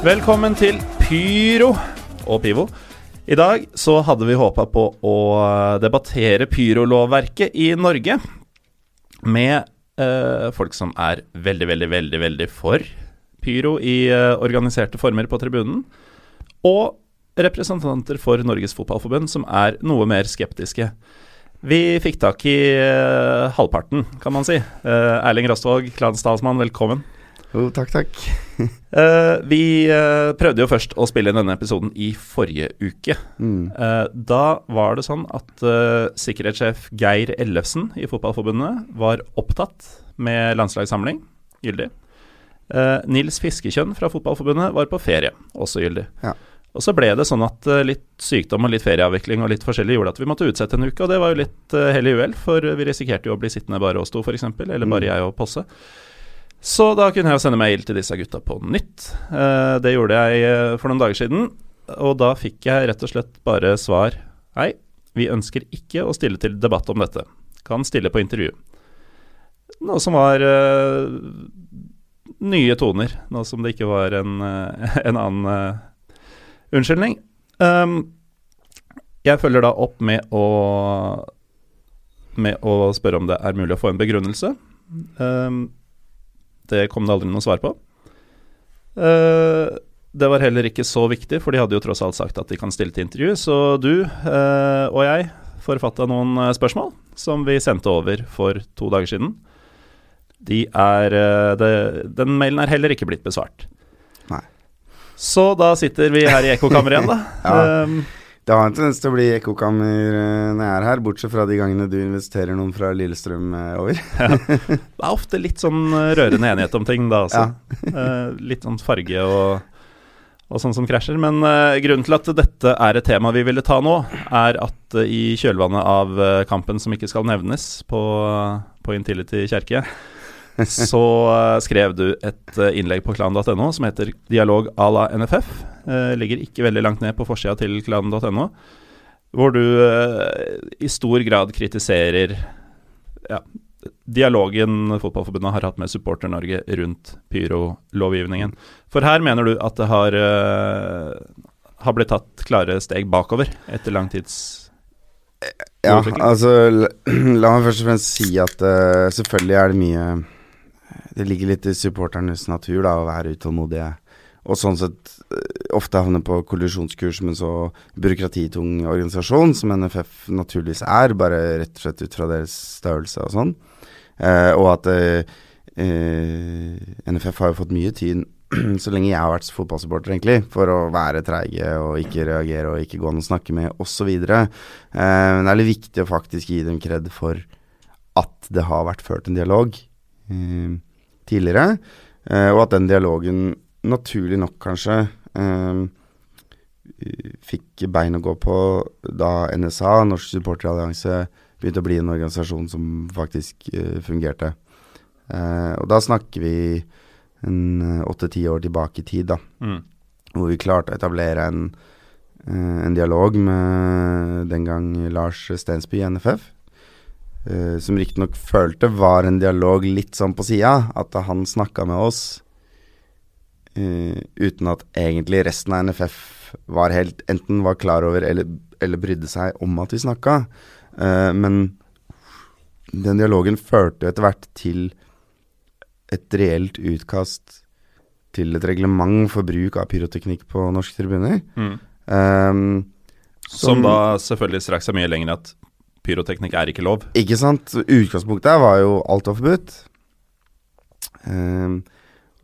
Velkommen til Pyro og Pivo. I dag så hadde vi håpa på å debattere pyrolovverket i Norge med eh, folk som er veldig, veldig, veldig, veldig for pyro i eh, organiserte former på tribunen, og representanter for Norges Fotballforbund som er noe mer skeptiske. Vi fikk tak i eh, halvparten, kan man si. Eh, Erling Rastvåg, klanstalsmann, velkommen. Jo, takk, takk. uh, vi uh, prøvde jo først å spille inn denne episoden i forrige uke. Mm. Uh, da var det sånn at sikkerhetssjef Geir Ellefsen i Fotballforbundet var opptatt med landslagssamling, gyldig. Nils Fiskekjønn fra Fotballforbundet var på ferie, også gyldig. Ja. Og så ble det sånn at litt sykdom og litt ferieavvikling og litt forskjellig gjorde at vi måtte utsette en uke, og det var jo litt hell i uhell, for vi risikerte jo å bli sittende bare oss to, f.eks., eller bare Mm. jeg og Posse. Så da kunne jeg sende mail til disse gutta på nytt. Eh, det gjorde jeg eh, for noen dager siden, og da fikk jeg rett og slett bare svar Nei, vi ønsker ikke å stille til debatt om dette. Kan stille på intervju. Noe som var eh, nye toner, noe som det ikke var en, en annen uh, unnskyldning. Um, jeg følger da opp med å med å spørre om det er mulig å få en begrunnelse. Um, det kom det aldri noe svar på. Uh, det var heller ikke så viktig, for de hadde jo tross alt sagt at de kan stille til intervju. Så du uh, og jeg forfatta noen uh, spørsmål som vi sendte over for to dager siden. De er det, Den mailen er heller ikke blitt besvart. Nei. Så da sitter vi her i ekkokammeret igjen, da. Ja. Um, Det har en tendens til å bli ekkokammer eh, når jeg er her, bortsett fra de gangene du investerer noen fra Lillestrøm over. over. Det er ofte litt sånn eh, rørende enighet om ting, da altså. Ja. litt sånn farge og, og sånn som krasjer. Men uh, grunnen til at dette er et tema vi ville ta nå, er at uh, i kjølvannet av uh, kampen som ikke skal nevnes på, på Intility kjerke, så eh, skrev du et eh, innlegg på klan.no som heter 'Dialog à la NFF'. Eh, ligger ikke veldig langt ned på forsida til klan.no, hvor du i stor grad kritiserer ja, dialogen Fotballforbundet har hatt med Supporter-Norge rundt pyrolovgivningen. For her mener du at det har, har blitt tatt klare steg bakover etter lang tids Ja, altså la, la meg først og fremst si at uh, selvfølgelig er det mye Det ligger litt i supporternes natur da å være utålmodige. Og sånn sett eh, ofte havne på kollisjonskurs med så byråkratitung organisasjon som NFF naturligvis er, bare rett og slett ut fra deres størrelse og sånn. Eh, og at eh, eh, NFF har jo fått mye tyn så lenge jeg har vært fotballsupporter, egentlig, for å være treige og ikke reagere og ikke gå an å snakke med osv. Eh, men det er litt viktig å faktisk gi dem kred for at det har vært ført en dialog eh, tidligere, eh, og at den dialogen naturlig nok kanskje eh, fikk bein å gå på da NSA, Norsk supporterallianse, begynte å bli en organisasjon som faktisk eh, fungerte. Eh, og da snakker vi en åtte-ti år tilbake i tid, da, Mm. hvor vi klarte å etablere en, en dialog med den gang Lars Stensby i NFF. Eh, som riktignok følte var en dialog litt sånn på sida, at han snakka med oss uh, uten at egentlig resten av NFF var helt enten var klar over eller, eller brydde seg om at vi snakka. Uh, men den dialogen førte etter hvert til et reelt utkast til et reglement for bruk av pyroteknikk på norske tribuner. Mm. Ehm, Som da selvfølgelig straks er mye lenger at pyroteknikk er ikke lov. Ikke sant? Utgangspunktet var jo alt var forbudt. Um,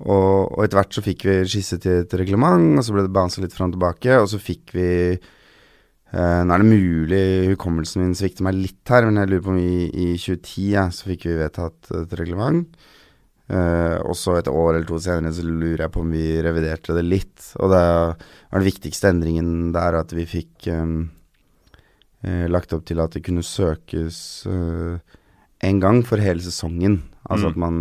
Og, og etter hvert så fikk vi skisse til et reglement, og så ble det bansa litt fram og tilbake, og så fikk vi uh, Nå er det mulig hukommelsen min svikter meg litt her, men jeg lurer på om i, i 2010 ja, så fikk vi vedtatt et reglement. Uh, og så et år eller to senere så lurer jeg på om vi reviderte det litt. Og det var den viktigste endringen der at vi fikk eh, eh lagt opp til at det kunne søkes eh, en gang for hele sesongen. Altså mm. at man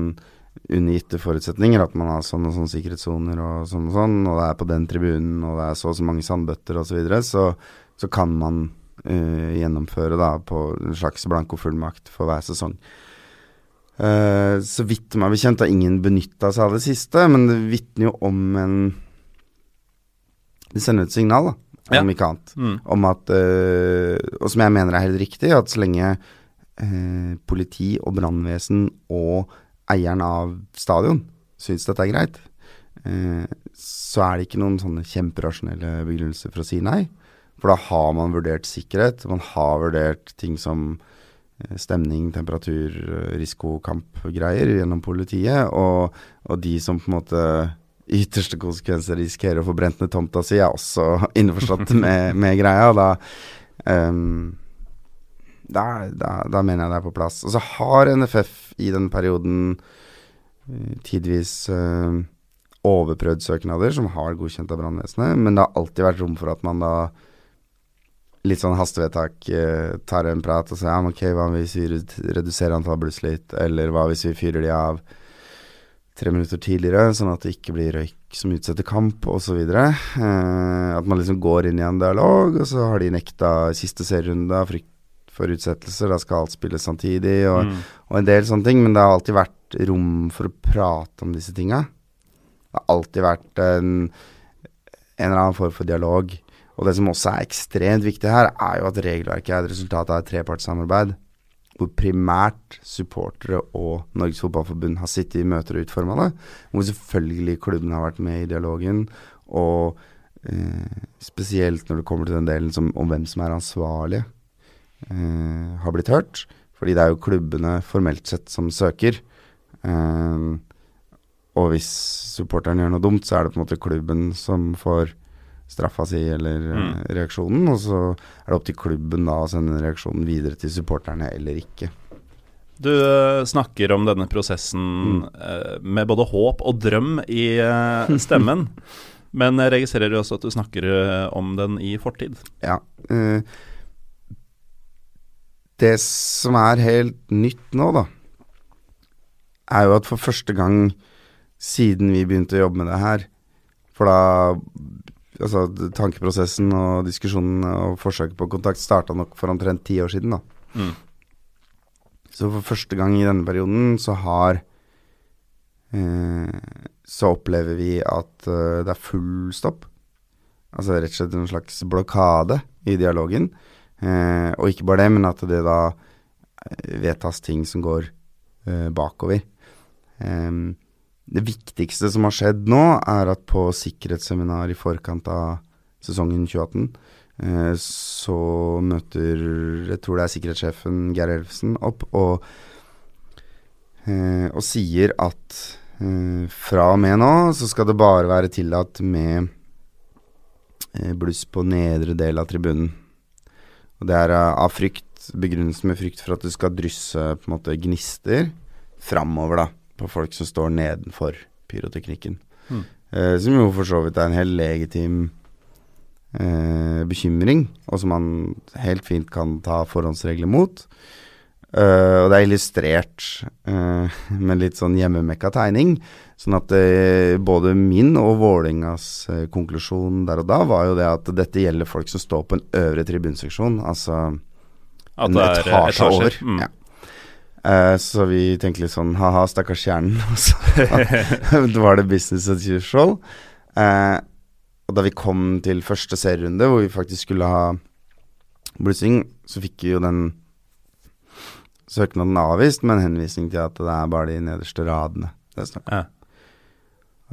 under gitte forutsetninger, at man har sånn og sånn sikkerhetssoner og sånn og sånn, og det er på den tribunen, og det er så og så mange sandbøtter osv., så, videre, så så kan man eh, gjennomføre da på en slags blankofullmakt for hver sesong. Uh, så vidt meg bekjent har ingen benytta seg av det siste, men det vitner jo om en Det sender ut signal, da, om ikke annet, mm. om at uh, Og som jeg mener er helt riktig, at så lenge politi og brannvesen og eieren av stadion syns dette er greit, uh, så er det ikke noen sånne kjemperasjonelle begrunnelser for å si nei. For da har man vurdert sikkerhet, man har vurdert ting som stemning, temperatur, risiko, kamp, greier gjennom politiet, og, og, de som på en måte ytterste konsekvenser risikerer å få brent ned tomta si, er også innforstått med, med greia. Da, um, da, da, da, mener jeg det er på plass. Og så har NFF i den perioden uh, tidvis uh, overprøvd søknader som har godkjent av brannvesenet, men det har alltid vært rom for at man da litt sånn hastevedtak eh, tar en prat og sier ja, ok, hva hvis vi reduserer antall bluss litt, eller hva hvis vi fyrer de av tre minutter tidligere, sånn at det ikke blir røyk som utsetter kamp, osv. Eh, at man liksom går inn i en dialog, og så har de nekta siste serierunde av frykt for utsettelser. Da skal alt spilles samtidig, og, mm. og, en del sånne ting. Men det har alltid vært rom for å prate om disse tinga. Det har alltid vært en, en eller annen form for dialog. Og det som også er ekstremt viktig her, er jo at regelverket er et resultat av et trepartssamarbeid. Hvor primært supportere og Norges Fotballforbund har sittet i møter og utforma det. Hvor selvfølgelig klubben har vært med i dialogen. Og eh, spesielt når det kommer til den delen som, om hvem som er ansvarlig, eh, har blitt hørt. Fordi det er jo klubbene formelt sett som søker. Eh, og hvis supporteren gjør noe dumt, så er det på en måte klubben som får straffa si eller eh, mm. reaksjonen. Og så er det opp til klubben da å sende reaksjonen videre til supporterne eller ikke. Du snakker om denne prosessen mm. uh, med både håp og drøm i stemmen. men jeg registrerer også at du snakker om den i fortid. Ja. Det som er helt nytt nå, da, er jo at for første gang siden vi begynte å jobbe med det her For da Altså, tankeprosessen og diskusjonen og forsøket på kontakt starta nok for omtrent ti år siden, da. Mm. Så for første gang i denne perioden så har eh, Så opplever vi at eh, det er full stopp. Altså rett og slett en slags blokade i dialogen. Eh, og ikke bare det, men at det da eh, vedtas ting som går eh, bakover. Det viktigste som har skjedd nå, er at på sikkerhetsseminar i forkant av sesongen 2018, eh, så møter jeg tror det er sikkerhetssjefen Geir Elfsen opp og, eh, og sier at eh, fra og med nå så skal det bare være tillatt med bluss på nedre del av tribunen. Og det er av frykt, begrunnelsen med frykt for at det skal drysse på en måte gnister framover, da, på folk som står nedenfor pyroteknikken. Mm. Uh, som jo for så vidt er en helt legitim uh, bekymring, og som man helt fint kan ta forhåndsregler mot. Uh, og det er illustrert uh, med litt sånn hjemmemekka tegning. Sånn at uh, både min og Vålingas konklusjon der og da var jo det at dette gjelder folk som står på en øvre tribunseksjon, altså at en etasje over. Mm. Ja. Så vi tenkte litt sånn ha-ha, stakkars hjernen. Og så var det business as usual. og da vi kom til første serierunde, hvor vi faktisk skulle ha blussing, så fikk vi jo den søknaden avvist med en henvisning til at det er bare de nederste radene det er snakk om. Ja.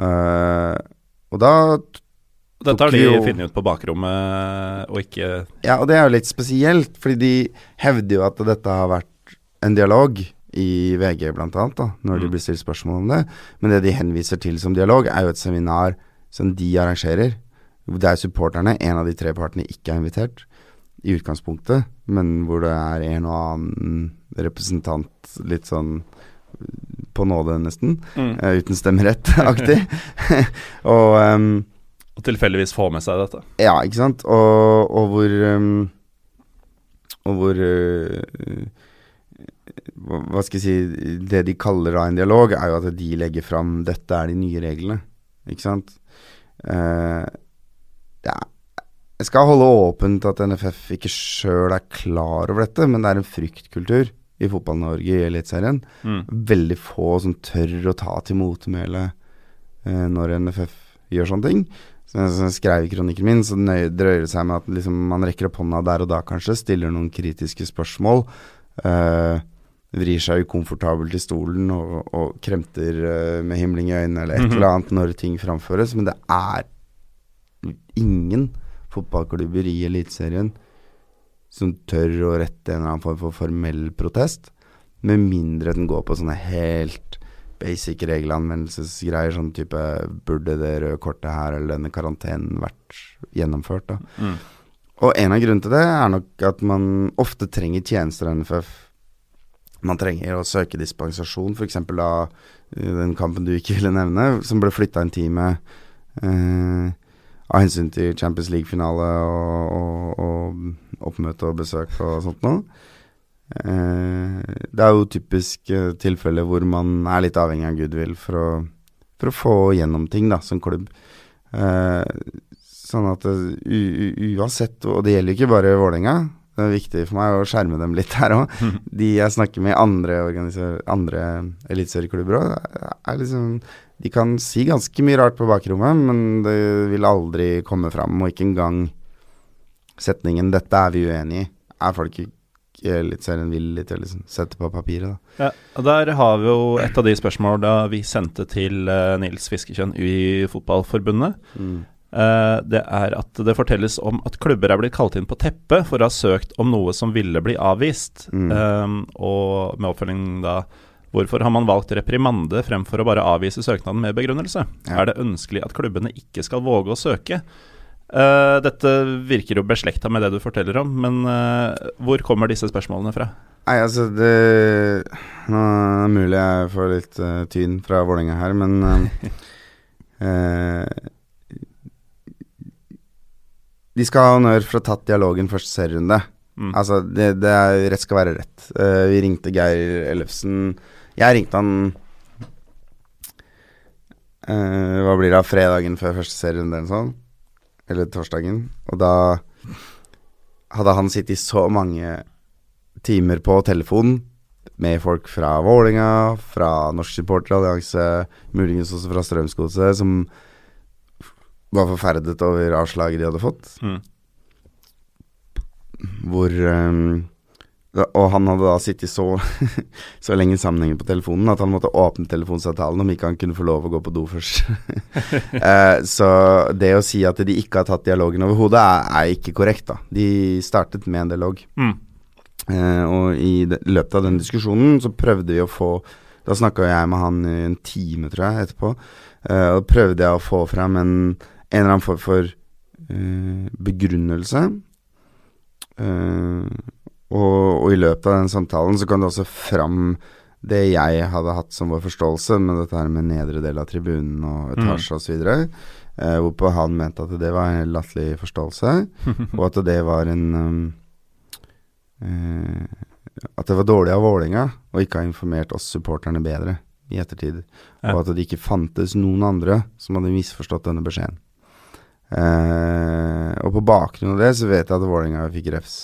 Uh, og da Dette har de jo, funnet ut på bakrommet og ikke Ja, og det er jo litt spesielt, fordi de hevder jo at dette har vært en dialog i VG blant annet, da, når de Mm. blir stilt spørsmål om det. Men det de henviser til som dialog, er jo et seminar som de arrangerer. Der supporterne, en av de tre partene, ikke er invitert i utgangspunktet, men hvor det er en og annen representant litt sånn på nåde, nesten. Mm. eh, uten stemmerett-aktig. og um, Og tilfeldigvis få med seg dette. ja, ikke sant? Og, og hvor um, Og hvor eh, hva, skal jeg si Det de kaller da en dialog, er jo at de legger fram 'dette er de nye reglene'. Ikke sant? Uh, ja Jeg skal holde åpent at NFF ikke sjøl er klar over dette, men det er en fryktkultur i Fotball-Norge i Eliteserien. Mm. Veldig få som tør å ta til motmæle uh, når NFF gjør sånne ting. Så jeg, så jeg skrev i kronikken min, så drøyer det seg med at liksom, man rekker opp hånda der og da kanskje, stiller noen kritiske spørsmål. Eh, vrir seg ukomfortabelt i stolen og, og kremter eh, med himling i øynene eller et Mhm. eller annet når ting framføres. Men det er ingen fotballklubber i Eliteserien som tør å rette en eller annen form for formell protest, med mindre den går på sånne helt basic regelanvendelsesgreier, sånn type Burde det røde kortet her eller denne karantenen vært gjennomført, da. Mm. Og en av grunnene til det er nok at man ofte trenger tjenester av NFF. Man trenger å søke dispensasjon, f.eks. av eh, den kampen du ikke ville nevne, som ble flytta en time eh, av hensyn til Champions League-finale og, og, og oppmøte og besøk og sånt noe. Eh, det er jo typisk eh, tilfelle hvor man er litt avhengig av goodwill for å, for å få gjennom ting, da, som klubb. Eh, sånn at uansett, og det gjelder ikke bare Vålerenga, det er viktig for meg å skjerme dem litt her òg. De jeg snakker med i andre, andre eliteserieklubber òg, er liksom De kan si ganske mye rart på bakrommet, men det vil aldri komme fram. Og ikke engang setningen 'dette er vi uenig i', er folk ikke Eliteserien villige til å liksom sette på papiret. da. Ja, og Der har vi jo et av de spørsmålene vi sendte til eh, Nils Fiskekjønn i Fotballforbundet. Eh, det er at det fortelles om at klubber er blitt kalt inn på teppet for å ha søkt om noe som ville bli avvist. Mm. Eh, og med oppfølging da Hvorfor har man valgt reprimande fremfor å bare avvise søknaden med begrunnelse? Ja. Er det ønskelig at klubbene ikke skal våge å søke? Uh, dette virker jo beslekta med det du forteller om, men uh, hvor kommer disse spørsmålene fra? Nei, altså det Nå er det mulig jeg får litt uh, tyn fra Vålerenga her, men uh, eh, De skal ha honnør for å ha tatt dialogen første serierunde. Mm. Altså, det, det er, rett skal være rett. Uh, vi ringte Geir Ellefsen Jeg ringte han uh, Hva blir det av fredagen før første serierunde eller sånn? Eller torsdagen. Og da hadde han sittet i så mange timer på telefon med folk fra Vålinga, fra Norsk Supporterallianse, muligens også fra Strømsgodset, som var forferdet over avslaget de hadde fått. Mm. Hvor um, Og han hadde da sittet så, så lenge sammenhengende på telefonen at han måtte åpne telefonsamtalen om ikke han kunne få lov å gå på do først. uh, så det å si at de ikke har tatt dialogen overhodet, er, er ikke korrekt, da. De startet med en dialog. Mm. Uh, og i de, løpet av den diskusjonen så prøvde vi å få Da snakka jeg med han i en time, tror jeg, etterpå. Uh, og prøvde jeg å få frem en, en eller annen form for uh, begrunnelse. Uh, og, og i løpet av den samtalen så kom det også fram det jeg hadde hatt som vår forståelse, med dette her med nedre del av tribunen og etasje og osv. Uh, hvorpå han mente at det var en latterlig forståelse, og at det var en um, uh, At det var dårlig av Vålerenga å ikke ha informert oss supporterne bedre i ettertid. Ja. Og at det ikke fantes noen andre som hadde misforstått denne beskjeden. Eh, og på bakgrunn av det så vet jeg at Vålerenga fikk refs.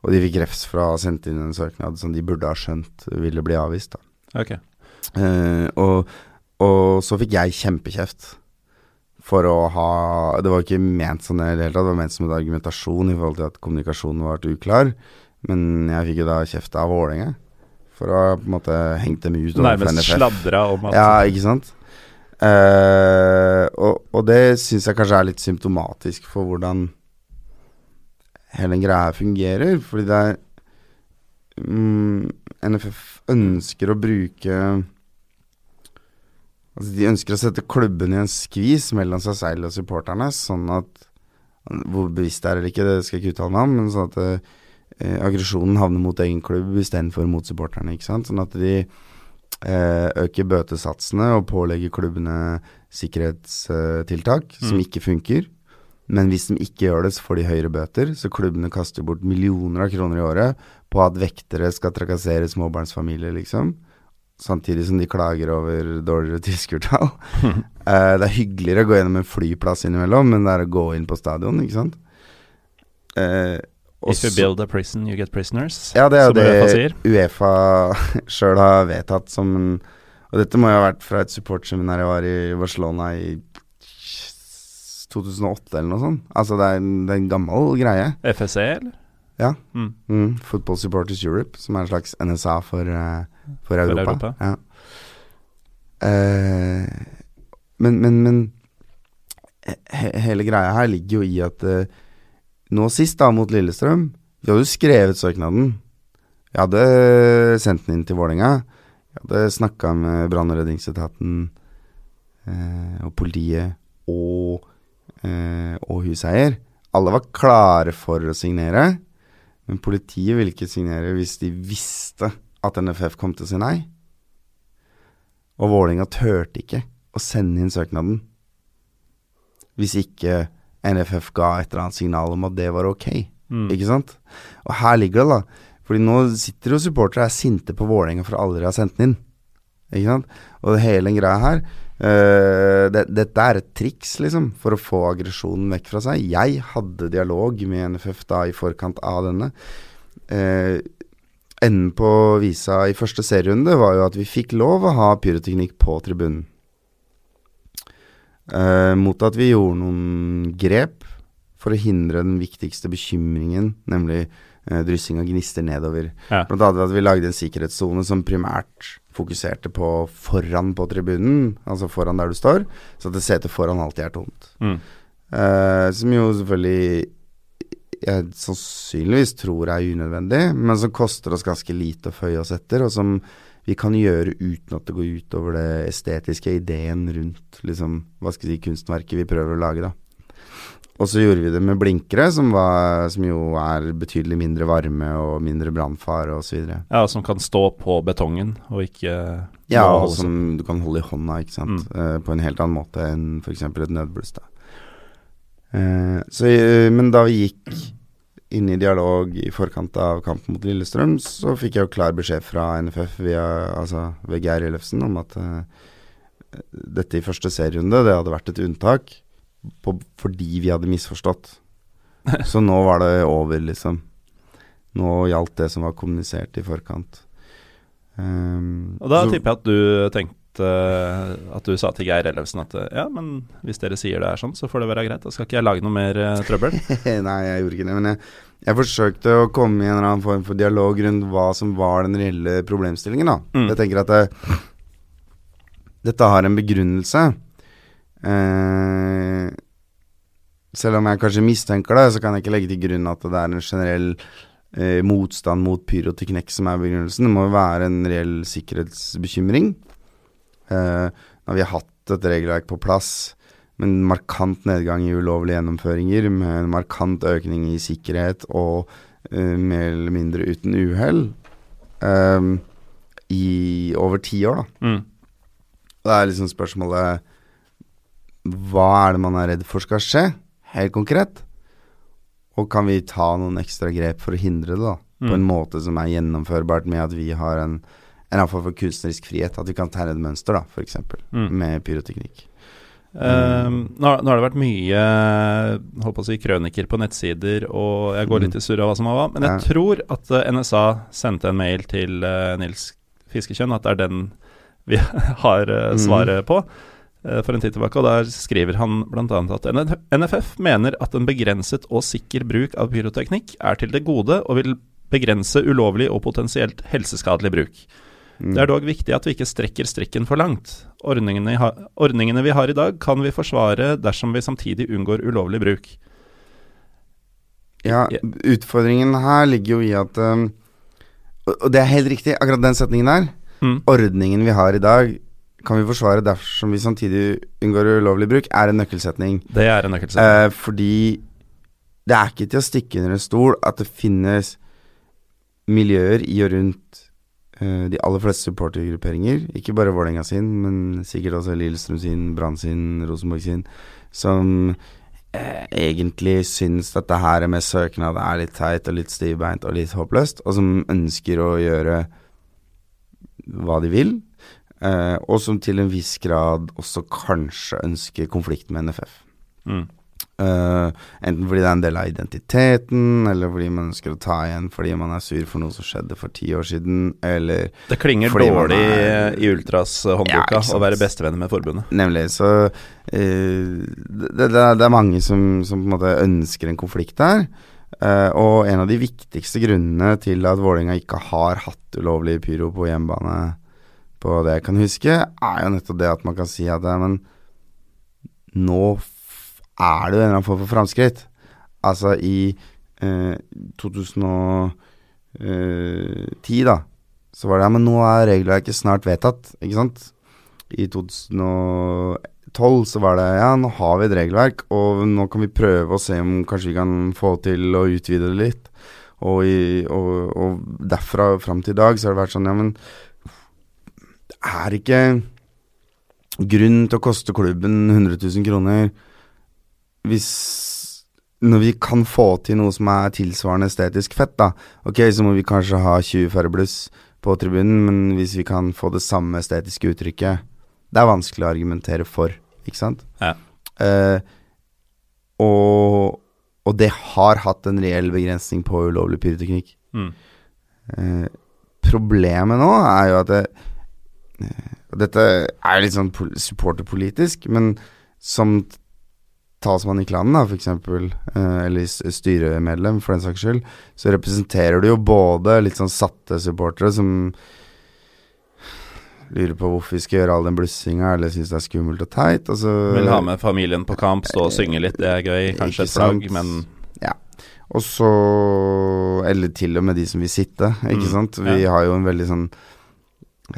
Og de fikk refs fra å ha sendt inn en søknad som de burde ha skjønt ville bli avvist. da Ok. Eh, og, og så fikk jeg kjempekjeft for å ha Det var ikke ment sånn i det hele tatt, det var ment som en argumentasjon i forhold til at kommunikasjonen var uklar. Men jeg fikk jo da kjeft av Vålerenga for å ha på en måte hengt dem ut. Nærmest sladra om at Ja, ikke sant? Eh, og, og det syns jeg kanskje er litt symptomatisk for hvordan hele den greia fungerer. Fordi det er mm, NFF ønsker å bruke Altså De ønsker å sette klubben i en skvis mellom seg selv og supporterne, sånn at Hvor bevisst det er eller ikke, det skal jeg ikke uttale meg om, men sånn at eh, aggresjonen havner mot egen klubb istedenfor mot supporterne. ikke sant? Sånn at de eh, øker bøtesatsene og pålegger klubbene sikkerhetstiltak mm. som ikke funker. Men hvis de ikke gjør det, så får de høyere bøter. Så klubbene kaster bort millioner av kroner i året på at vektere skal trakassere småbarnsfamilier, liksom samtidig som de klager over dårligere tilskuertall. uh, det er hyggeligere å gå gjennom en flyplass innimellom, men det er å gå inn på stadion, ikke sant. Uh, If you build a prison, you get prisoners, ja, det er det UEFA, sjøl har vedtatt som en Og dette må jo ha vært fra et supportseminar jeg var i Barcelona i 2008 eller noe sånt. Altså det er, det er en gammel greie. FSE, eller? Ja. Mm. Mm, Football Supporters Europe, som er en slags NSA for uh, for Europa. For Europa. Ja. Uh, men, men, men he, hele greia her ligger jo i at eh, nå sist, da, mot Lillestrøm Vi hadde jo skrevet søknaden. Jeg hadde sendt den inn til Vålerenga. Jeg hadde snakka med brann- og redningsetaten eh, og politiet og, eh, og huseier. Alle var klare for å signere, men politiet ville ikke signere hvis de visste at NFF kom til å si nei. Og Vålerenga turte ikke å sende inn søknaden hvis ikke NFF ga et eller annet signal om at det var ok. Mm. Ikke sant? Og her ligger det, da. Fordi nå sitter jo supportere og er sinte på Vålerenga for aldri å ha sendt den inn. Ikke sant? Og hele den greia her uh, det, Dette er et triks, liksom, for å få aggresjonen vekk fra seg. Jeg hadde dialog med NFF da i forkant av denne. Uh, Enden på visa i første serierunde var jo at vi fikk lov å ha pyroteknikk på tribunen. Eh, mot at vi gjorde noen grep for å hindre den viktigste bekymringen, nemlig eh, dryssing av gnister nedover. Ja. Blant annet at vi lagde en sikkerhetssone som primært fokuserte på foran på tribunen, altså foran der du står, så at det setet foran alltid er tomt. Mm. Eh, som jo selvfølgelig jeg sannsynligvis tror er unødvendig, men som koster oss ganske lite å føye oss etter, og som vi kan gjøre uten at det går ut over det estetiske ideen rundt liksom, hva skal jeg si, kunstverket vi prøver å lage. da. Og så gjorde vi det med blinkere, som, var, som jo er betydelig mindre varme og mindre brannfare osv. Ja, som kan stå på betongen og ikke Ja, og som du kan holde i hånda, ikke sant. Mm. Uh, på en helt annen måte enn f.eks. et nødbluss. da. Uh, så, uh, men da vi gikk inn i dialog i forkant av kampen mot Lillestrøm, så fikk jeg jo klar beskjed fra NFF via, altså ved Geir Ellefsen om at uh, dette i første serierunde, det hadde vært et unntak på, fordi vi hadde misforstått. Så nå var det over, liksom. Nå gjaldt det som var kommunisert i forkant. Um, og da så, tipper jeg at du tenkte at du sa til Geir Ellefsen at ja, men hvis dere sier det er sånn, så får det være greit. Da skal ikke jeg lage noe mer uh, trøbbel. Nei, jeg gjorde ikke det. Men jeg, jeg, forsøkte å komme i en eller annen form for dialog rundt hva som var den reelle problemstillingen. da. Mm. Jeg tenker at det, dette har en begrunnelse. Uh, selv om jeg kanskje mistenker det, så kan jeg ikke legge til grunn at det er en generell Eh, motstand mot pyroteknikk som er begrunnelsen. Det må jo være en reell sikkerhetsbekymring. Uh, når vi har hatt et regelverk på plass med en markant nedgang i ulovlige gjennomføringer, med en markant økning i sikkerhet og uh, mer eller mindre uten uhell um, i over ti år, da. Mm. Det er liksom spørsmålet Hva er det man er redd for skal skje, helt konkret? Og kan vi ta noen ekstra grep for å hindre det, da? Mm. På en måte som er gjennomførbart med at vi har en en form for kunstnerisk frihet. At vi kan tegne et mønster, da, f.eks. Mm. med pyroteknikk. Um, nå, har, nå, har, det vært mye håper å si, krøniker på nettsider, og jeg går litt i surr av hva som var vært, Men jeg ja. tror at uh, NSA sendte en mail til uh, Nils Fiskekjønn, at det er den vi har uh, svaret mm. på for en tid tilbake. Og der skriver han bl.a. at NFF mener at en begrenset og sikker bruk av pyroteknikk er til det gode og vil begrense ulovlig og potensielt helseskadelig bruk. Mm. Det er dog viktig at vi ikke strekker strikken for langt. Ordningene, ordningene, vi har i dag, kan vi forsvare dersom vi samtidig unngår ulovlig bruk. Ja, utfordringen her ligger jo i at um, og, det er helt riktig, akkurat den setningen der. Mm. Ordningen vi har i dag, kan vi forsvare dersom vi samtidig unngår ulovlig bruk, er en nøkkelsetning. Det er en nøkkelsetning. Eh, fordi det er ikke til å stikke under en stol at det finnes miljøer i og rundt de aller fleste supportergrupperinger, ikke bare Vålerenga sin, men sikkert også Lillestrøm sin, Brann sin, Rosenborg sin, som eh, egentlig syns dette her med søknad er litt teit og litt stivbeint og litt håpløst, og som ønsker å gjøre hva de vil, eh, og som til en viss grad også kanskje ønsker konflikt med NFF. Mm. Eh, enten fordi det er en del av identiteten, eller fordi man ønsker å ta igjen fordi man er sur for noe som skjedde for ti år siden, eller Det klinger dårlig er- i Ultras Ja, å være bestevenner med forbundet. Nemlig. Så uh, det, det, det er mange som, som på en måte ønsker en konflikt der. Uh, og en av de viktigste grunnene til at Vålerenga ikke har hatt ulovlig pyro på hjemmebane, på det jeg kan huske, er jo nettopp det at man kan si at ja, men nå er det jo en eller annen form for framskritt. Altså i eh, 2010, da, så var det ja, men nå er regelverket snart vedtatt, ikke sant? I 2012 så var det ja, nå har vi et regelverk, og nå kan vi prøve å se om kanskje vi kan få til å utvide det litt. Og, i, og, og derfra fram til i dag så har det vært sånn, ja, men det er ikke grunn til å koste klubben 100 000 kroner hvis når vi kan få til noe som er tilsvarende estetisk fett, da. Ok, så må vi kanskje ha 20 færre bluss på tribunen, men hvis vi kan få det samme estetiske uttrykket Det er vanskelig å argumentere for, ikke sant? Ja. Uh, og, og det har hatt en reell begrensning på ulovlig pyroteknikk. Mm. Uh, problemet nå er jo at det, uh, Dette er litt sånn supporterpolitisk, men som talsmann i klanen, da, for eksempel, eh, eller styremedlem, for den saks skyld, så representerer du jo både litt sånn satte supportere som lurer på hvorfor vi skal gjøre all den blussinga, eller syns det er skummelt og teit. Og så Vil ha med familien på kamp, stå og synge litt, det er gøy. Kanskje et flagg, men Ja. Og så Eller til og med de som vil sitte, ikke Mm, sant. Vi ja. har jo en veldig sånn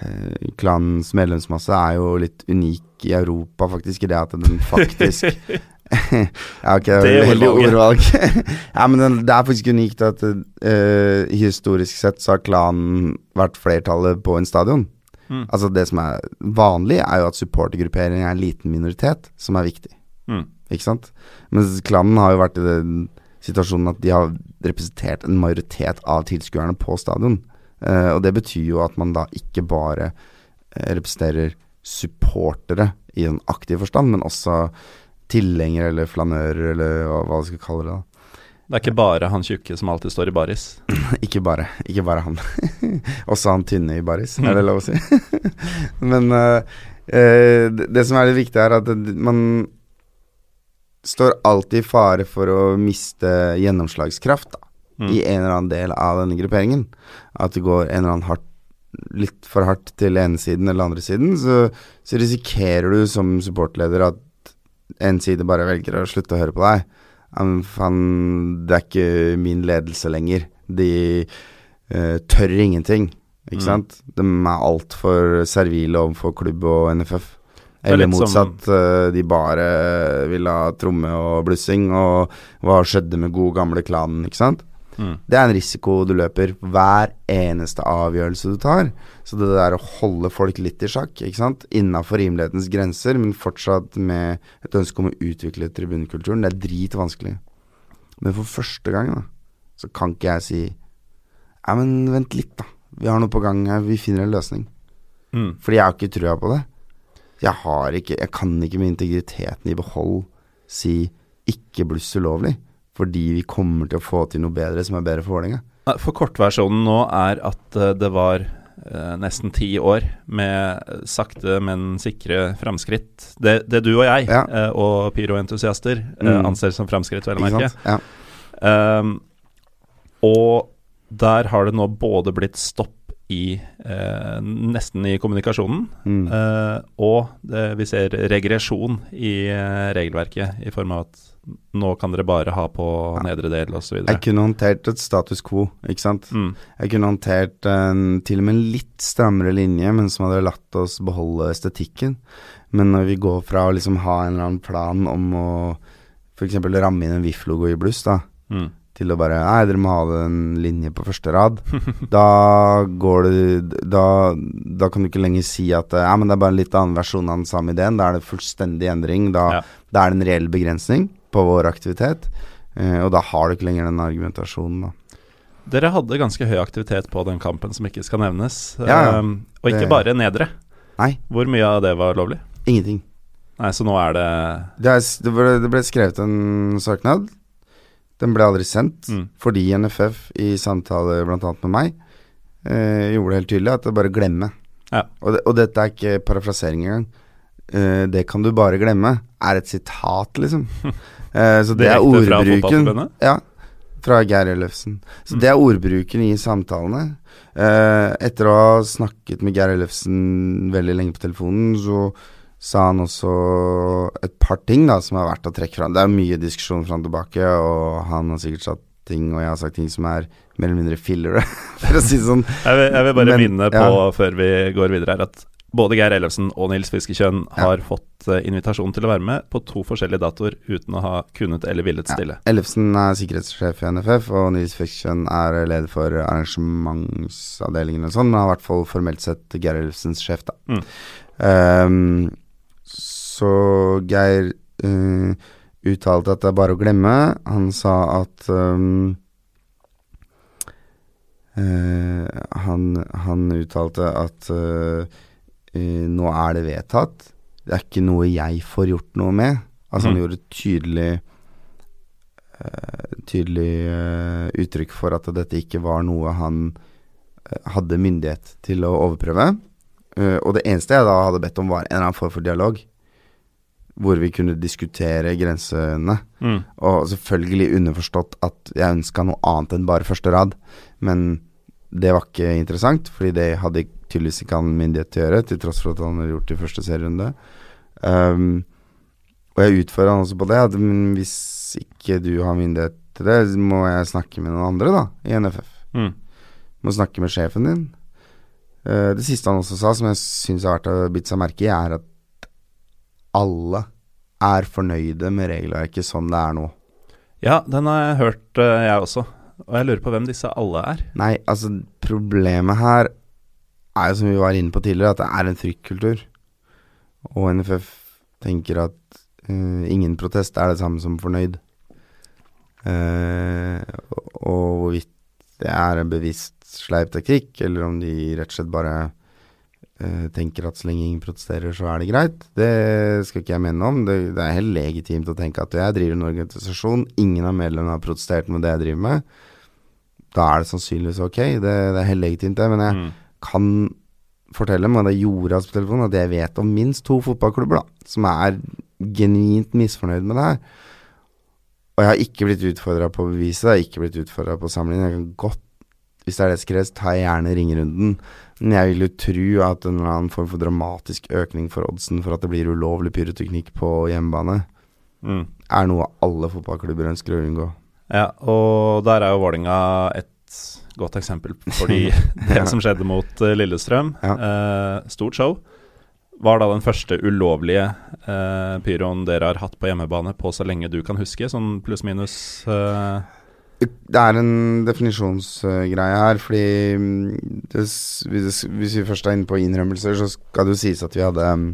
eh, Klanens medlemsmasse er jo litt unik i Europa, faktisk, i det at den faktisk Ja, ok, Det det veldig ordvalg. ja, men det er faktisk unikt at uh, historisk sett så har klanen vært flertallet på en stadion. Mm. Altså Det som er vanlig, er jo at supportergruppering er en liten minoritet, som er viktig. mm. Ikke sant? Mens klanen har jo vært i den situasjonen at de har representert en majoritet av tilskuerne på stadion. Uh, og det betyr jo at man da ikke bare eh, representerer supportere i en aktiv forstand, men også tilhengere eller flanører eller hva, hva du skal kalle det. da. det er ikke bare han tjukke som alltid står i baris. Ikke bare, ikke bare han. Også han tynne i baris, er det lov å si? Men uh, uh, det, det som er litt viktig, er at man står alltid i fare for å miste gjennomslagskraft da, Mm. i en eller annen del av denne grupperingen. At det går en eller annen hardt, litt for hardt til ene siden eller andre siden, så, så risikerer du som supportleder at en side bare velger å slutte å høre på deg. Faen, det er ikke min ledelse lenger. De uh, tør ingenting, ikke Mm. sant? De er altfor servile overfor klubb og NFF. er Eller motsatt, som- eh, de bare vil ha tromme og blussing, og hva skjedde med god gamle klanen, ikke sant? Mm. Det er en risiko du løper hver eneste avgjørelse du tar. Så det der å holde folk litt i sjakk, ikke sant, innafor rimelighetens grenser, men fortsatt med et ønske om å utvikle tribunkulturen, det er dritvanskelig. Men for første gang, da, så kan ikke jeg si Ja, men vent litt, da. Vi har noe på gang her, vi finner en løsning. Mm. Fordi jeg har ikke trua på det. Jeg har ikke Jeg kan ikke med integriteten i behold si ikke bluss ulovlig. Fordi vi kommer til å få til noe bedre som er bedre for Vålerenga. For kortversjonen nå er at eh, det var eh, nesten ti år med eh, sakte, men sikre framskritt. Det, det du og jeg, Ja. eh, og pyroentusiaster, eh, Mm. anser som framskritt, vel å merke. Ja. Um, og der har det nå både blitt stopp i eh, nesten i kommunikasjonen. Mm. Eh, og det, vi ser regresjon i eh, regelverket, i form av at nå kan dere bare ha på nedre del osv. Jeg kunne håndtert et status quo, ikke sant. Mm. Jeg kunne håndtert en, til og med en litt strammere linje, men som hadde latt oss beholde estetikken. Men når vi går fra å liksom ha en eller annen plan om å f.eks. ramme inn en VIF-logo i bluss, da, Mm. til å bare Nei, dere må ha en linje på første rad. da går det da, da kan du ikke lenger si at Ja, men det er bare en litt annen versjon av den samme ideen. Da er det fullstendig endring. Da, Ja. da er det en reell begrensning på vår aktivitet. Eh, og da har du ikke lenger den argumentasjonen, da. Dere hadde ganske høy aktivitet på den kampen som ikke skal nevnes. Ja, ja. Um, og ikke Det- bare nedre. Nei, Hvor mye av det var lovlig? ingenting. Nei, så nå er det Det, er, det, ble, det ble skrevet en søknad. Den ble aldri sendt, Mm. fordi NFF i samtale bl.a. med meg eh, gjorde det helt tydelig at det bare glemme. Ja. Og, og dette er ikke parafrasering engang. Eh, det kan du bare glemme, er et sitat, liksom. Uh, så det er ordbruken. fra. Ja, fra Geir Ellefsen. Så det er ordbruken i samtalene. Uh, etter å ha snakket med Geir Ellefsen veldig lenge på telefonen, så sa han også et par ting da som er verdt å trekke fram. Det er mye diskusjon fram og tilbake, og han har sikkert sagt ting, og jeg har sagt ting som er mer eller mindre fillere, for å si det sånn. Jeg vil, jeg vil bare Men, minne på, ja. før vi går videre her, at både Geir Ellefsen og Nils Fiskekjønn Ja. har fått eh, invitasjon til å være med på to forskjellige datoer uten å ha kunnet eller villet stille. Ellefsen er sikkerhetssjef i NFF, og Nils Fiskekjønn er leder for arrangementsavdelingen og sånn, men han er i hvert fall formelt sett Geir Ellefsens sjef, da. Mm. Um, så Geir uh, uttalte at det er bare å glemme. Han sa at um, uh, han, han uttalte at eh, eh, nå er det vedtatt. Det er ikke noe jeg får gjort noe med. Altså han Mm. gjorde tydelig uh, Tydelig uh, uttrykk for at dette ikke var noe han hadde myndighet til å overprøve. Og det eneste jeg da hadde bedt om, var en eller annen form for dialog. Hvor vi kunne diskutere grensene. Mm. Og selvfølgelig underforstått at jeg ønska noe annet enn bare første rad. Men det var ikke interessant, fordi det hadde tydeligvis ikke han myndighet til å gjøre, til tross for at han har gjort det i første serierunde. Um, og jeg utfører han også på det, at men hvis ikke du har myndighet til det, må jeg snakke med noen andre, da, i NFF. Mm. Må snakke med sjefen din. Uh, det siste han også sa, som jeg syns har vært å bite seg merke i, er at alle er fornøyde med regelverket som det er nå. Ja, den har jeg hørt, uh, jeg også. Og jeg lurer på hvem disse alle er. Nei, altså problemet her er jo som vi var inne på tidligere, at det er en fryktkultur. Og NFF tenker at uh, ingen protest er det samme som fornøyd. Uh, og hvorvidt det er en bevisst sleip taktikk, eller om de rett og slett bare uh, tenker at så lenge ingen protesterer, så er det greit, det skal ikke jeg mene om. Det, det er helt legitimt å tenke at jeg driver en organisasjon, ingen av medlemmene har protestert med det jeg driver med. Da er det sannsynligvis ok, det, det er helt legitimt det, men jeg Mm. Kan fortelle med det gjorde altså på telefonen, at jeg vet om minst to fotballklubber da, som er genuint misfornøyd med det her. Og jeg har ikke blitt utfordra på beviset, jeg har ikke blitt utfordra på samlingen. Jeg kan godt, hvis det er det som kreves, tar jeg gjerne ringerunden. Men jeg vil jo tro at en eller annen form for dramatisk økning for oddsen for at det blir ulovlig pyroteknikk på hjemmebane, Mm. er noe alle fotballklubber ønsker å unngå. Ja, og der er jo Vålinga et godt eksempel, fordi det som skjedde mot eh, Lillestrøm, Ja. eh, stort show, var da den første ulovlige eh, pyroen dere har hatt på hjemmebane på så lenge du kan huske, sånn pluss-minus Det er en definisjonsgreie her, fordi mm, det, hvis, hvis vi først er inne på innrømmelser, så skal det jo sies at vi hadde mm,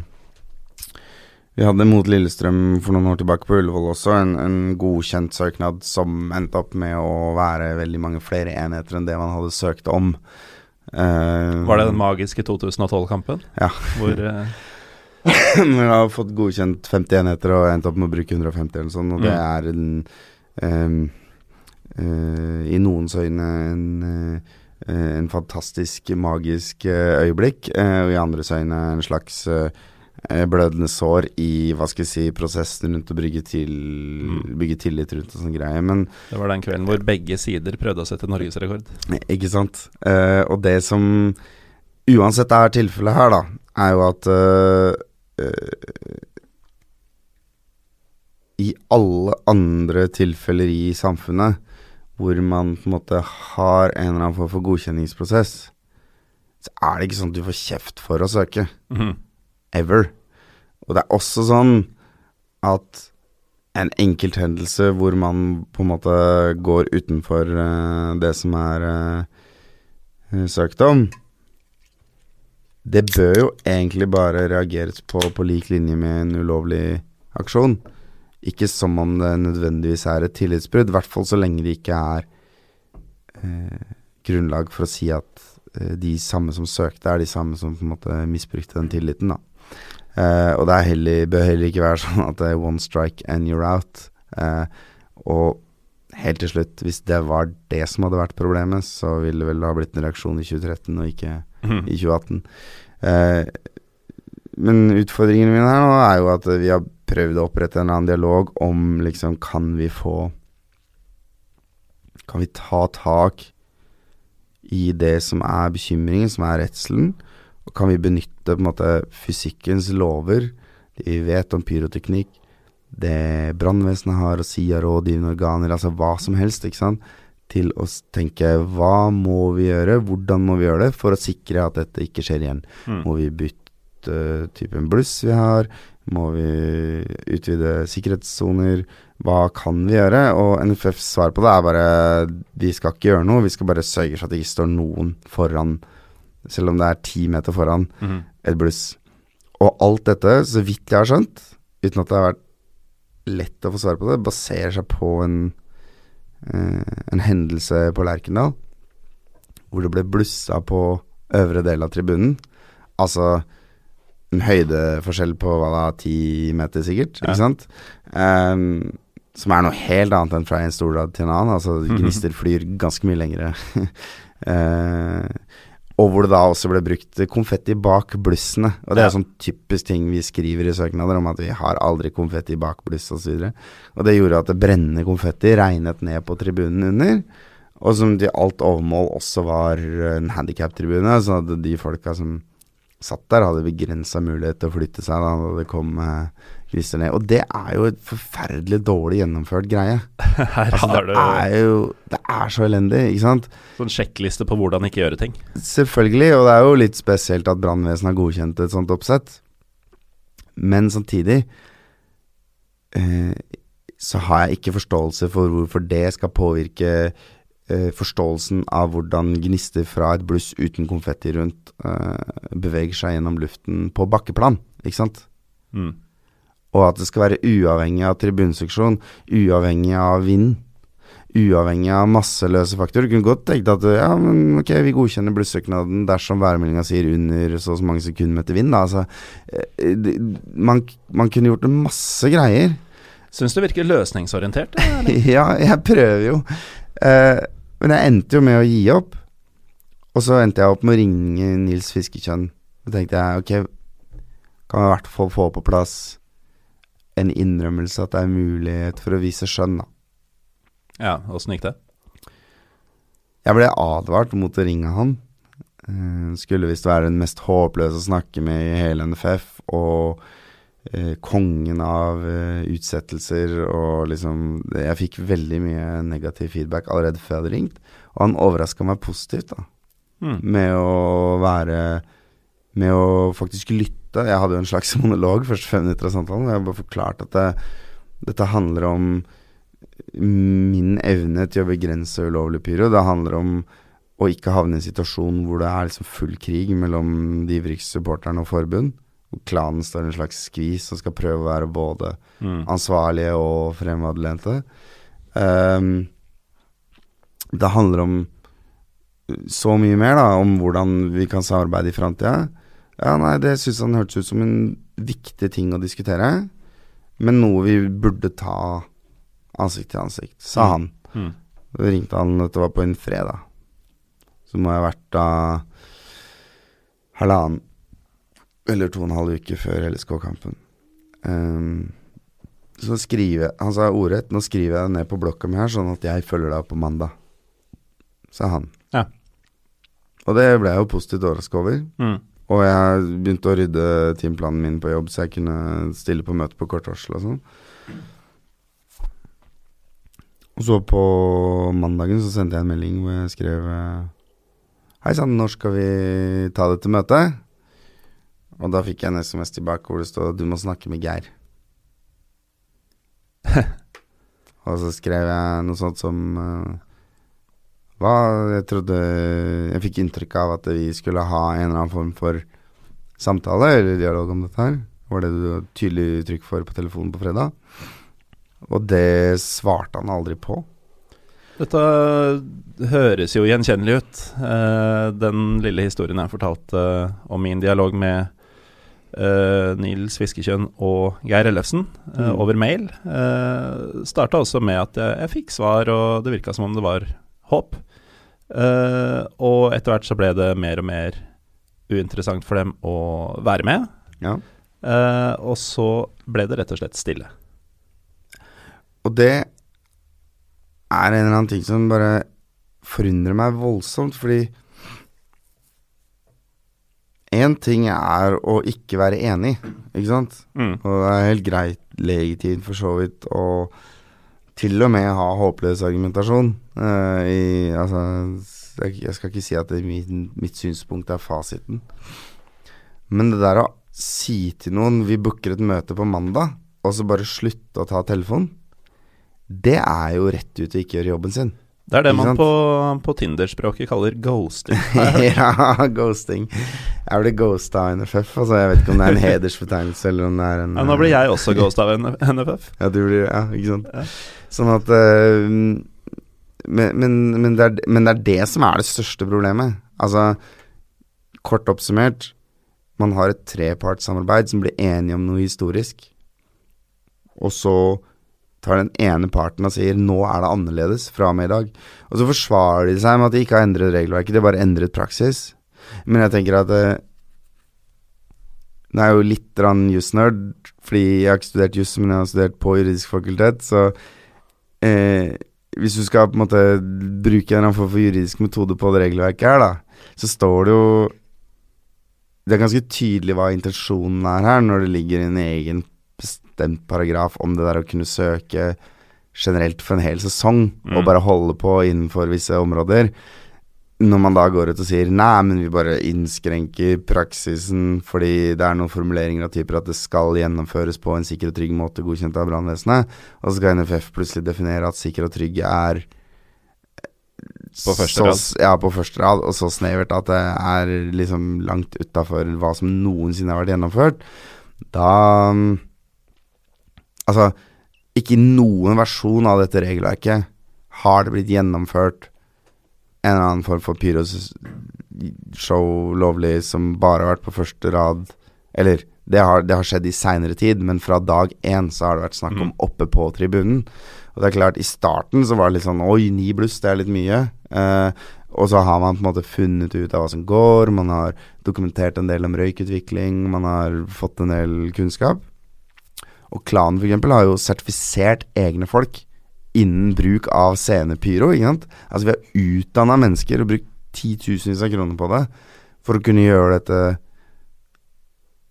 Vi hadde mot Lillestrøm for noen år tilbake på Ullevål også en, en godkjent søknad som endte opp med å være veldig mange flere enheter enn det man hadde søkt om. Uh, Var det den magiske 2012-kampen? Ja. Hvor uh... Vi har fått godkjent 50 enheter og endt opp med å bruke 150 eller sånn, og det Mm. er en um, uh, I noens øyne en, uh, en fantastisk, magisk eh, øyeblikk, eh, og i andres øyne en slags eh, eh, blødende sår i hva skal jeg si, prosessen rundt å bygge, til, bygge tillit rundt og sånn greie. Men Det var den kvelden hvor begge sider prøvde å sette norgesrekord. Ikke sant. Uh, og det som uansett er tilfellet her, da, er jo at uh, uh, I alle andre tilfeller i samfunnet hvor man på en måte har en eller annen form for godkjenningsprosess, så er det ikke sånn at du får kjeft for å søke. Mhm. Ever. Og det er også sånn at en enkelthendelse hvor man på en måte går utenfor uh, det som er uh, søkt om, det bør jo egentlig bare reageres på på lik linje med en ulovlig aksjon. Ikke som om det nødvendigvis er et tillitsbrudd, i hvert fall så lenge det ikke er uh, grunnlag for å si at de samme som søkte, er de samme som på en måte misbrukte den tilliten, da. Eh, og det er heller, bør heller ikke være sånn at det er one strike and you're out. Uh, og helt til slutt, hvis det var det som hadde vært problemet, så ville det vel ha blitt en reaksjon i 2013 og ikke i 2018. Uh, men utfordringen min her nå er jo at vi har prøvd å opprette en eller annen dialog om liksom Kan vi få Kan vi ta tak i det som er bekymringen, som er redselen? Og kan vi benytte måte fysikkens lover, vi vet om pyroteknikk, det brannvesenet har å si av rådgivende organer, altså hva som helst, ikke sant, til å tenke hva må vi gjøre, hvordan må vi gjøre det for å sikre at dette ikke skjer igjen. Mm. Må vi bytte typen bluss vi har? Må vi utvide sikkerhetssoner? Hva kan vi gjøre? Og NFFs svar på det er bare vi skal ikke gjøre noe, vi skal bare sørge for at det ikke står noen foran, selv om det er ti meter foran mm. et bluss. Og alt dette, så vidt jeg har skjønt, uten at det har vært lett å få svar på det, baserer seg på en, eh, en hendelse på Lerkendal, hvor det ble blussa på øvre del av tribunen. Altså en høydeforskjell på hva da, ti meter sikkert, Ja. ikke sant? Um, som er noe helt annet enn fra en stolrad til en annen. Altså gnister flyr ganske mye lengre. Eh, og hvor det da også ble brukt konfetti bak blussene. Og det er sånn typisk ting vi skriver i søknader om at vi har aldri konfetti bak bluss osv. Og, så og det gjorde at det brennende konfetti regnet ned på tribunen under. Og som til alt overmål også var en handikap-tribune, så hadde de folka som satt der, hadde begrensa mulighet til å flytte seg da det kom eh, gnister ned. Og det er jo et forferdelig dårlig gjennomført greie. Her Altså, det er jo Det er så elendig, ikke sant? sånn sjekkliste på hvordan ikke gjøre ting. Selvfølgelig, og det er jo litt spesielt at brannvesenet har godkjent et sånt oppsett. Men samtidig eh, så har jeg ikke forståelse for hvorfor det skal påvirke eh, forståelsen av hvordan gnister fra et bluss uten konfetti rundt eh, beveger seg gjennom luften på bakkeplan, ikke sant? Mm. Og at det skal være uavhengig av tribunseksjon, uavhengig av vind, uavhengig av masseløse faktorer. Du kunne godt tenkt at ja, men ok, vi godkjenner blussøknaden dersom værmeldinga sier under så og så mange sekundmeter vind. Da. Altså, eh, man, man kunne gjort masse greier. Syns du virker løsningsorientert? eller? ja, jeg prøver jo. Eh, men jeg endte jo med å gi opp. Og så endte jeg opp med å ringe Nils Fiskekjønn. Så tenkte jeg ok, kan vi i hvert fall få på plass en innrømmelse at det er mulighet for å vise skjønn, da. Ja, åssen gikk det? Jeg ble advart mot å ringe han. Eh, skulle visst være den mest håpløse å snakke med i hele NFF, og eh, kongen av eh, utsettelser, og liksom Jeg fikk veldig mye negativ feedback allerede før jeg hadde ringt, og han overraska meg positivt, da. Mm. Med å være Med å faktisk lytte. Jeg hadde jo en slags monolog første fem minutter av samtalen, hvor jeg bare forklarte at det, dette handler om min evne til å begrense ulovlig pyro. Det handler om å ikke havne i en situasjon hvor det er liksom full krig mellom de ivrigste supporterne og forbund. Hvor klanen står i en slags skvis og skal prøve å være både Mm. ansvarlige og fremadlente. Um, det handler om så mye mer, da, om hvordan vi kan samarbeide i framtida. Ja, nei, det syns han hørtes ut som en viktig ting å diskutere, men noe vi burde ta ansikt til ansikt, sa han. Mm. Da ringte han, dette var på en fredag. Så må jeg ha vært da halvannen Eller to og en halv uke før LSK-kampen. Um, så skriver Han sa ordrett 'Nå skriver jeg det ned på blokka mi her, sånn at jeg følger deg opp på mandag', sa han. Ja. Og det ble jeg jo positivt overraska over. Mm. Og jeg begynte å rydde timeplanen min på jobb, så jeg kunne stille på møte på kort varsel og sånn. Og så på mandagen så sendte jeg en melding hvor jeg skrev eh, Hei sann, når skal vi ta dette møtet? Og da fikk jeg en SMS tilbake hvor det stod 'Du må snakke med Geir'. og så skrev jeg noe sånt som eh, Hva Jeg trodde Jeg fikk inntrykk av at vi skulle ha en eller annen form for samtale eller dialog om dette her. Var det du hadde tydelig uttrykk for på telefonen på fredag? Og det svarte han aldri på. Dette høres jo gjenkjennelig ut. Eh, den lille historien jeg fortalte eh, om min dialog med eh, Nils Fiskekjønn og Geir Ellefsen Mm. over mail, eh, starta også med at jeg, jeg fikk svar, og det virka som om det var håp. Eh, og etter hvert så ble det mer og mer uinteressant for dem å være med. Ja. Uh, og så ble det rett og slett stille. Og det er en eller annen ting som bare forundrer meg voldsomt, fordi Én ting er å ikke være enig, ikke sant? Mm. Og det er helt greit, legitimt for så vidt, å til og med ha håpløs argumentasjon. Uh, i, altså, jeg, skal ikke si at min, mitt synspunkt er fasiten. Men det der å si til noen vi booker et møte på mandag, og så bare slutte å ta telefonen, det er jo rett ut å ikke gjøre jobben sin. Det er det man på, på Tinder-språket kaller ghosting. ja, ghosting. Jeg ble ghosta av NFF. Altså, jeg vet ikke om det er en hedersbetegnelse eller om det er en Ja, nå blir jeg også ghost av NFF. Ja, du blir Ja, ikke sant. Ja. Sånn at uh, men, men, men, det er, men det er det som er det største problemet. Altså, kort oppsummert, man har et trepartssamarbeid som blir enige om noe historisk, og så tar den ene parten og sier 'nå er det annerledes fra og med i dag'. Og så forsvarer de seg med at de ikke har endret regelverket, de har bare endret praksis. Men jeg tenker at eh, det er jo litt jusnerd, fordi jeg har ikke studert juss, men jeg har studert på juridisk fakultet, så eh, hvis du skal på en måte bruke en form for juridisk metode på det regelverket her, da, så står det jo Det er ganske tydelig hva intensjonen er her, når det ligger en egen bestemt paragraf om det der å kunne søke generelt for en hel sesong, og bare holde på innenfor visse områder. Når man da går ut og sier nei, men vi bare innskrenker praksisen fordi det er noen formuleringer av typer at det skal gjennomføres på en sikker og trygg måte godkjent av brannvesenet, og så skal NFF plutselig definere at sikker og trygg er På første så, rad. Ja, på første rad, og så snevert at det er liksom langt utafor hva som noensinne har vært gjennomført. Da mm, Altså, ikke i noen versjon av dette regelverket har det blitt gjennomført en eller annen form for pyroshow lovlig som bare har vært på første rad. Eller det har, det har skjedd i seinere tid, men fra dag én så har det vært snakk om oppe på tribunen. Og det er klart, i starten så var det litt sånn Oi, ni bluss, det er litt mye. Eh, og så har man på en måte funnet ut av hva som går, man har dokumentert en del om røykutvikling, man har fått en del kunnskap. Og klanen eksempel har jo sertifisert egne folk innen bruk av scenepyro, ikke sant. Altså vi har utdanna mennesker og brukt titusenvis av kroner på det for å kunne gjøre dette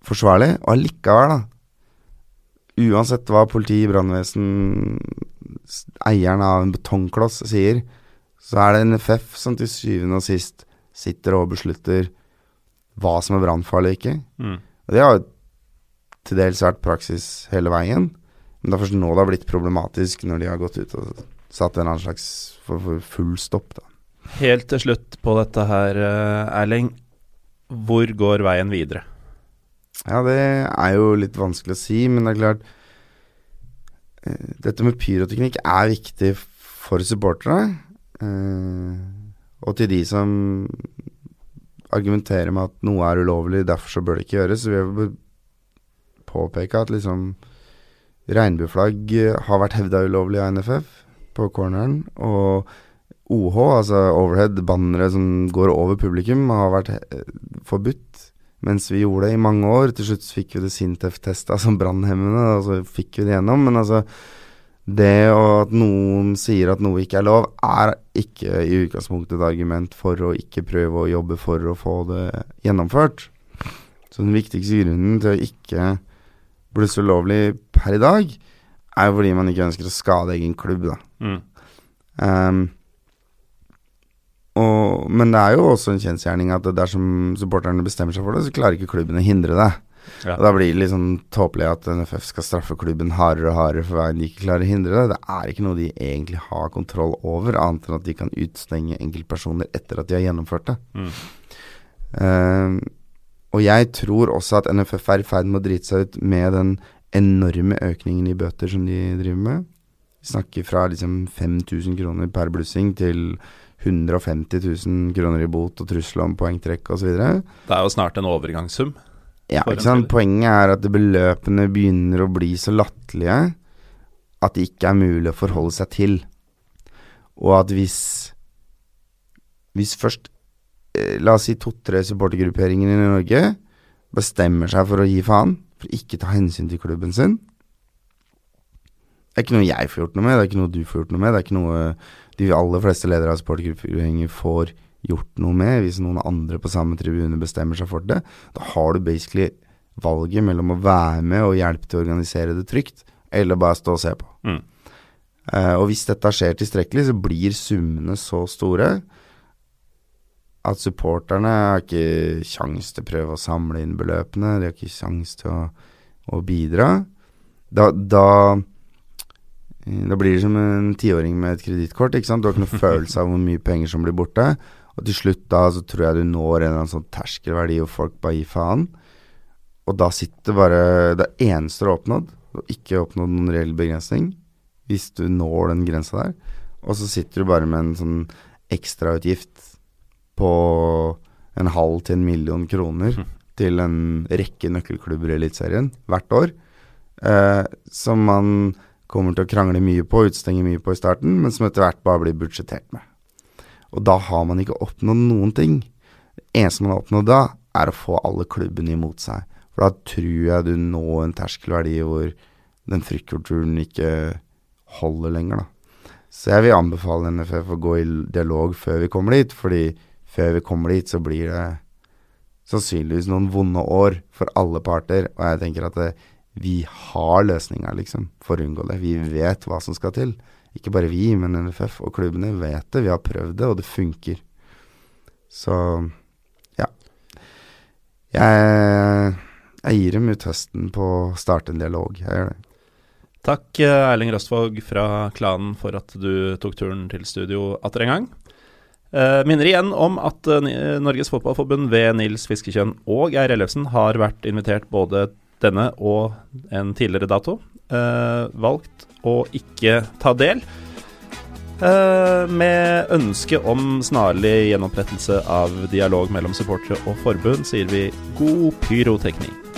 forsvarlig. Og allikevel, da. Uansett hva politi, brannvesen, eieren av en betongkloss sier, så er det NFF som til syvende og sist sitter og beslutter hva som er brannfarlig og ikke. Mm. Og det har jo til dels vært praksis hele veien. Men det er først nå det har blitt problematisk, når de har gått ut og satt en annen slags for, for full stopp. Da. Helt til slutt på dette her, eh, Erling. Hvor går veien videre? Ja, det er jo litt vanskelig å si, men det er klart eh, Dette med pyroteknikk er viktig for supportere. Eh, og til de som argumenterer med at noe er ulovlig, derfor så bør det ikke gjøres. Så vil jeg påpeke at liksom regnbueflagg har vært hevda ulovlig av NFF på corneren. Og OH, altså overhead, bannere som går over publikum, har vært eh, forbudt mens vi gjorde det i mange år. Til slutt fikk vi det Sintef-testa som brannhemmende, og så fikk vi det gjennom. Men altså, det at noen sier at noe ikke er lov, er ikke i utgangspunktet et argument for å ikke prøve å jobbe for å få det gjennomført. Så den viktigste grunnen til å ikke blusse ulovlig per i dag, er jo fordi man ikke ønsker å skade egen klubb, da. Mm. Um, og, men det er jo også en kjensgjerning at dersom supporterne bestemmer seg for det, så klarer ikke klubben å hindre det. Ja. Og Da blir det litt sånn tåpelig at NFF skal straffe klubben hardere og hardere for hver de ikke klarer å hindre det. Det er ikke noe de egentlig har kontroll over, annet enn at de kan utstenge enkeltpersoner etter at de har gjennomført det. Mm. Uh, og jeg tror også at NFF er i ferd med å drite seg ut med den enorme økningen i bøter som de driver med. Vi snakker fra liksom 5000 kroner per blussing til 150 000 kroner i bot og trussel om poengtrekk osv. Det er jo snart en overgangssum. Ja, ikke sant. Poenget er at beløpene begynner å bli så latterlige at det ikke er mulig å forholde seg til. Og at hvis Hvis først, la oss si to-tre supportergrupperinger i Norge bestemmer seg for å gi faen, for ikke ta hensyn til klubben sin Det er ikke noe jeg får gjort noe med, det er ikke noe du får gjort noe med. Det er ikke noe de aller fleste ledere av supportergrupperinger får gjort noe med, hvis noen andre på samme tribune bestemmer seg for det. Da har du basically valget mellom å være med og hjelpe til å organisere det trygt, eller bare stå og se på. Mm. Uh, og hvis dette skjer tilstrekkelig, så blir summene så store at supporterne har ikke kjangs til å prøve å samle inn beløpene, de har ikke kjangs til å, å bidra. Da, da da blir det som en tiåring med et kredittkort. Du har ikke noe følelse av hvor mye penger som blir borte. Og til slutt da så tror jeg du når en eller annen sånn terskelverdi hvor folk bare gir faen. Og da sitter bare Det eneste du har oppnådd, og ikke oppnådd noen reell begrensning, hvis du når den grensa der, og så sitter du bare med en sånn ekstrautgift på en halv til en million kroner mm. til en rekke nøkkelklubber i Eliteserien hvert år, eh, som man kommer til å krangle mye på, utstenge mye på i starten, men som etter hvert bare blir budsjettert med. Og da har man ikke oppnådd noen ting. Det eneste man har oppnådd da, er å få alle klubbene imot seg. For da tror jeg du når en terskelverdi hvor den fryktkulturen ikke holder lenger, da. Så jeg vil anbefale NFF å gå i dialog før vi kommer dit, fordi før vi kommer dit, så blir det sannsynligvis noen vonde år for alle parter. Og jeg tenker at det, vi har løsninger, liksom, for å unngå det. Vi vet hva som skal til. Ikke bare vi, men NFF og klubbene vet det. Vi har prøvd det, og det funker. Så ja. Jeg, jeg gir dem ut høsten på å starte en dialog. Jeg gjør det. Takk Erling Røstvåg fra klanen for at du tok turen til studio atter en gang. Uh, minner igjen om at uh, Norges Fotballforbund ved Nils Fiskekjønn og Geir Ellefsen har vært invitert både denne og en tidligere dato, uh, valgt å ikke ta del. Med ønske om snarlig gjenopprettelse av dialog mellom supportere og forbund, sier vi god pyroteknikk.